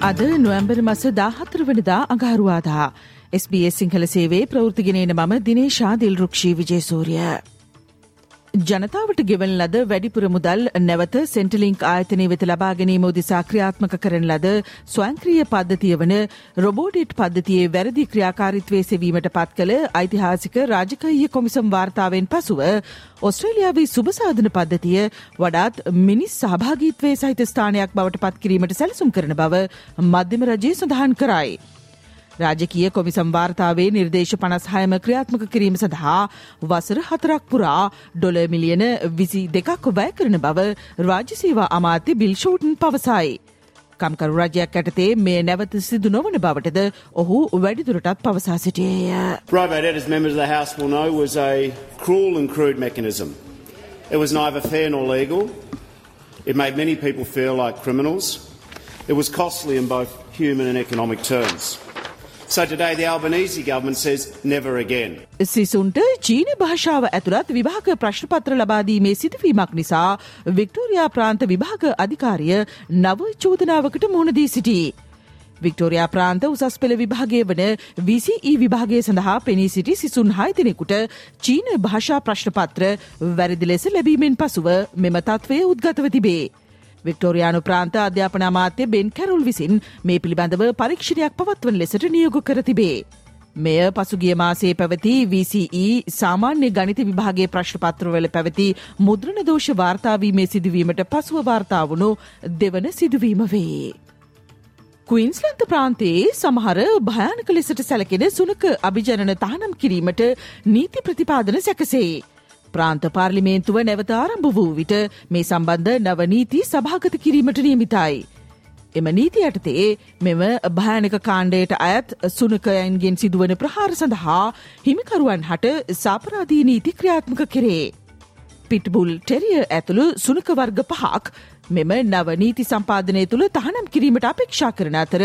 අද නොවැම්බර් මස දාහතර වනදා අඟහරුවාදා SBS සිංහල සේවේ ප්‍රවෘතිගෙනන මම දිනේශා දිල්රුක්ෂී විජේසූරිය. ජනතාවට ගෙවන ලද වැඩිපුර මුදල් නැවත සෙන්ටලිංක් ආයතනය වෙත ලබා ගැනීම උදිසා ක්‍රියාත්මක කරන ලද ස්වංක්‍රිය පද්ධතිය වන රොබෝඩිට් පද්ධතියේ වැරදි ක්‍රියාකාරිත්වය සෙවීමට පත් කළ ඓතිහාසික රාජකීය කොමිසම් වාර්තාවෙන් පසුව ඔස්ට්‍රේලියාවේ සුභසාධන පද්ධතිය වඩාත් මිනිස් සහභාගීත්වය සහිත ස්ථානයක් බවට පත් කිරීමට සැලසුම් කරන බව මධ්‍යම රජය සඳහන් කරයි. රාජකීය කොමිසම් වාර්තාවේ නිර්දේශ පනස් හයම ක්‍රියාත්මක කිරීම සඳහා වසර හතරක් පුරා ඩොල මිලියන විසි දෙකක් වැය කරන බව රාජ්‍යසේවා අමාත්‍ය බිල්ෂෝටන් පවසයි. කම්කරු රජයක් ඇටතේ මේ නැවත සිදු නොවන බවටද ඔහු වැඩිදුරටත් පවසා සිටියේය. Probate, as members of the House will know, was a cruel and crude mechanism. It was neither fair nor legal. It made many people feel like criminals. It was costly in both human and economic terms. So today the Albanese government says never again. සිසුන්ට චීන භාෂාව ඇතුළත් විභාග ප්‍රශ්නපත්‍ර ලබාදීමේ සිදුවීමක් නිසා Victoria ප්‍රාන්ත විභාග අධිකාරිය නව චෝදනාවකට මුහුණදී සිටී. Victoria ප්‍රාන්ත උසස් පෙළ විභාගය වන VCE විභාගය සඳහා පෙනී සිටි සිසුන් හයතනෙකුට චීන භාෂා ප්‍රශ්නපත්‍ර වැරදි ලෙස ලැබීමෙන් පසුව මෙම තත්වය උද්ගතව තිබේ. වික්ටෝරයානු ප්‍රාන්ත අධ්‍යාපන අමාත්‍ය බෙන් කැරුල් විසින් මේ පිළිබඳව පරීක්ෂණයක් පවත්වන ලෙසට නියෝග කර තිබේ. මෙය පසුගිය මාසේ පැවති VCE සාමාන්‍ය ගනිත විභාගේ ප්‍රශ්පත්‍රවල පැවති මුද්‍රණ දෝෂ වාර්තාවීමේ සිදුවීමට පසුව වාර්තාවුණු දෙවන සිදුවීම වේ. ක්වීන්ස්ලන්ත ප්‍රාන්තයේ සමහර භයානක ලෙසට සැලකෙන සුනක අභිජනන තහනම් කිරීමට නීති ප්‍රතිපාදන සැකසේ. ප්‍රාන්ත පාර්ලිමේන්තුව නැවත ආරම්භ වූ විට මේ සම්බන්ධ නවනීති සභාගත කිරීමට නියමිතයි. එම නීති යටතේ මෙම භයානක කාණ්ඩයට අයත් සුනකයන්ගෙන් සිදුවන ප්‍රහාර සඳහා හිමිකරුවන් හට සාපරාධී නීති ක්‍රියාත්මක කෙරේ. පිට්බුල් ටෙරිය ඇතුළු සුනක වර්ග පහක් මෙම නවනීති සම්පාදනය තුළ තහනම් කිරීමට අපේක්ෂා කරන අතර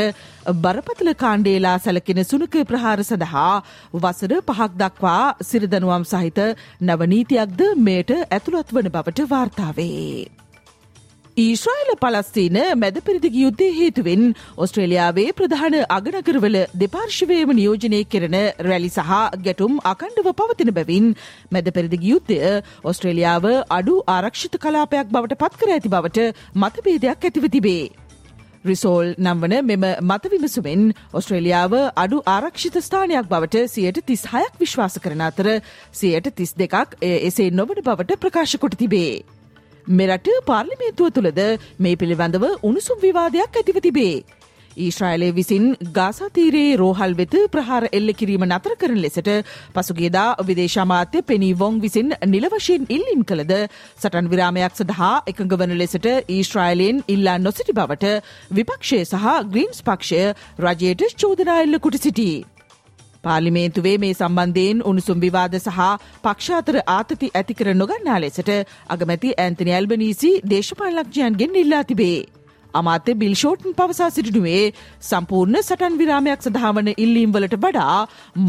බරපතල කාණ්ඩේලා සැලකෙන සුනක ප්‍රහාර සඳහා වසර පහක් දක්වා සිරදනුවම් සහිත නවනීතියක්ද මෙයට ඇතුළත් වන බවට වාර්තාවේ. ඊශ්‍රයිල පලස්තීන මැද පිරිදිග යුද්ධය හේතුවෙන් ඔස්ට්‍රේලියාවේ ප්‍රධාන අගනගරවල දෙපාර්ශවයම නියෝජනය කෙරෙන රැලි සහ ගැටුම් අකණ්ඩව පවතින බැවින් මැද පෙරිදිග යුද්ධය ඔස්ට්‍රේලියාව අඩු ආරක්ෂිත කලාපයක් බවට පත්කර ඇති බවට මතභේදයක් ඇතිව තිබේ. රිසෝල් නම්වන මෙම මතවිමසුමෙන් ඔස්ට්‍රේලියාව අඩු ආරක්ෂිත ස්ථානයක් බවට සියයට තිස් හයක් විශ්වාස කරන අතර සියයට තිස් දෙකක් එසේ නොවන බවට ප්‍රකාශ කොට තිබේ. මෙරට පාර්ලිමේන්තුව තුළද මේ පිළිබඳව උණුසුම් විවාදයක් ඇතිව තිබේ. ඊශ්‍රයිලය විසින් ගාසාතීරයේ රෝහල් වෙත ප්‍රහාර එල්ල කිරීම නතර කරන ලෙසට පසුගේදා විදේශමාත්‍ය පෙනී වොං විසින් නිලවශයෙන් ඉල්ලිම් කළද සටන් විරාමයක් සඳහා එකඟ වන ලෙසට ඊශ්‍රයිලයෙන් ඉල්ලා නොසිටි බවට විපක්ෂය සහ ග්‍රීන්ස් පක්ෂය රජයට චෝදනා එල්ල කුට සිටී. පාර්ලිමේන්තුවේ මේ සම්බන්ධයෙන් උණුසුම් විවාද සහ පක්ෂාතර ආතති ඇතිකර නොගන්නා ලෙසට අගමැති ඇන්තනි ඇල්බනීසි දේශපාලක්ෂයන්ගෙන් ඉල්ලා තිබේ. අමාත්‍ය බිල්ෂෝටන් පවසා සිටිනුවේ සම්පූර්ණ සටන් විරාමයක් සඳහාවන ඉල්ලීම්වලට වඩා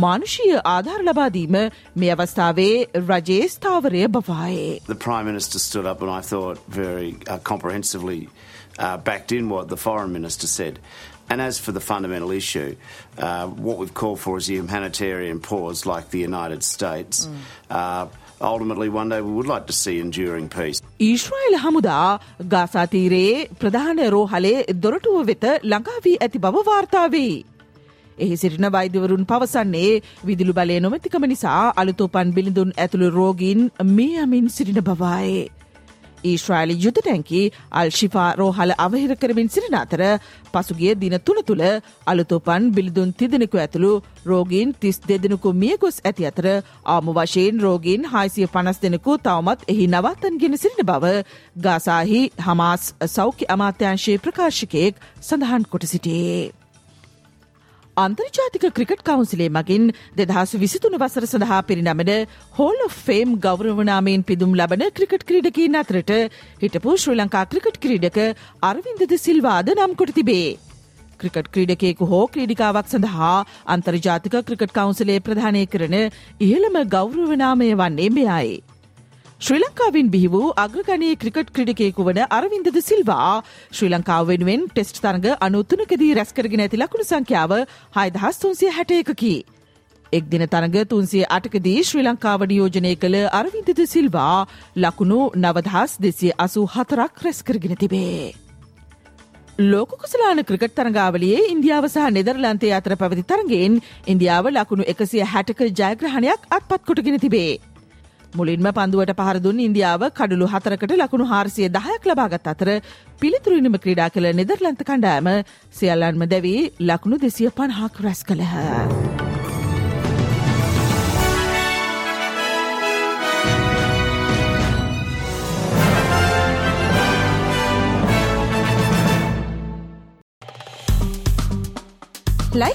මානුෂීය ආධාර ලබාදීම මේ අවස්ථාවේ රජයේ ස්ථාවරය බවායේ. The Prime Minister stood up and I thought very uh, comprehensively uh, backed in what the Foreign Minister said. And as for the fundamental issue, uh, what we've called for is a humanitarian pause like the United States. Mm. Uh, ultimately, one day we would like to see enduring peace. Israel හමුදා ගාසාතීරයේ ප්‍රධාන රෝහලේ දොරටුව වෙත ළඟාවී ඇති බව වාර්තාවේ. එහි සිටින වෛද්‍යවරුන් පවසන්නේ විදිලු බලය නොමැතිකම නිසා අලුතෝපන් බිලිඳුන් ඇතුළු රෝගීන් මේ අමින් සිටින බවයි. ඊශ්‍රයිලි යුද ටැන්කි අල් ශිෆා රෝහල අවහිර කරමින් සිරින අතර පසුගිය දින තුළ තුළ අලුතෝපන් බිලිදුන් තිදෙනෙකු ඇතුළු රෝගීන් තිස් දෙදෙනෙකු මිය ගොස් ඇති අතර ආම වශයෙන් රෝගීන් හයිසිය පනස් දෙනෙකු තවමත් එහි නවත්තන්ගෙන සිරින බව ගාසාහි හමාස් සෞඛ්‍ය අමාත්‍යංශයේ ප්‍රකාශකයෙක් සඳහන් කොට සිටියේ. අන්තර්ජාතික ක්‍රිකට් කවන්සිලේ මගින් දෙදහස් විසිතුන වසර සඳහා පිරිනමන හෝල් ෆේම් ගෞරවනාමයෙන් පිදුම් ලබන ක්‍රිකට් ක්‍රීඩකින් අතරට හිටපු ශ්‍රී ලංකා ක්‍රිකට් ක්‍රීඩක අරවින්දද සිල්වාද නම් කොට තිබේ. ක්‍රිකට් ක්‍රීඩකයෙකු හෝ ක්‍රීඩිකාවක් සඳහා අන්තර්ජාතික ක්‍රිකට් කවන්සිලේ ප්‍රධානය කරන ඉහළම ගෞරවනාමය වන්නේ මෙයයි. ශ්‍රී ලංකාවෙන් බිහි වූ අග්‍රගණයේ ක්‍රිකට් ක්‍රඩකයෙකු වන අරවින්දද සිල්වා ශ්‍රී ලංකාව වෙනුවෙන් ටෙස්ට් තරග අනුත්තුනකදී රැස්කරගෙන ඇති ලකුණු සංඛ්‍යාව හයිදහස් තුන්සිය හැට එකකි. එක් දින තරග තුන්සිය අටකදී ශ්‍රී ලංකාව නියෝජනය කළ අරවින්දද සිල්වා ලකුණු නවදහස් දෙසිය අසූ හතරක් රැස්කරගෙන තිබේ. ලෝකුසලාන ක්‍රිකට් තරගාවලියේ ඉන්දියාව සහ නෙදරලන්තේ අතර පැවති තරගෙන් ඉන්දියාව ලකුණු එකසිය හැටක ජයග්‍රහණයක් අත්පත් කොටගෙන තිබේ. මුලින්ම පන්දුවට පහරදුන් ඉන්දියාව කඩුළු හතරකට ලකුණු හාරසිය දහයක් ලබාගත් අතර පිළිතුරිනිම ක්‍රඩා කළ නෙදර්ලන්ත කණ්ඩෑම සියල්ලන්ම දැවී ලකුණු දෙසිය පණහක් රැස් කළහ. ලයි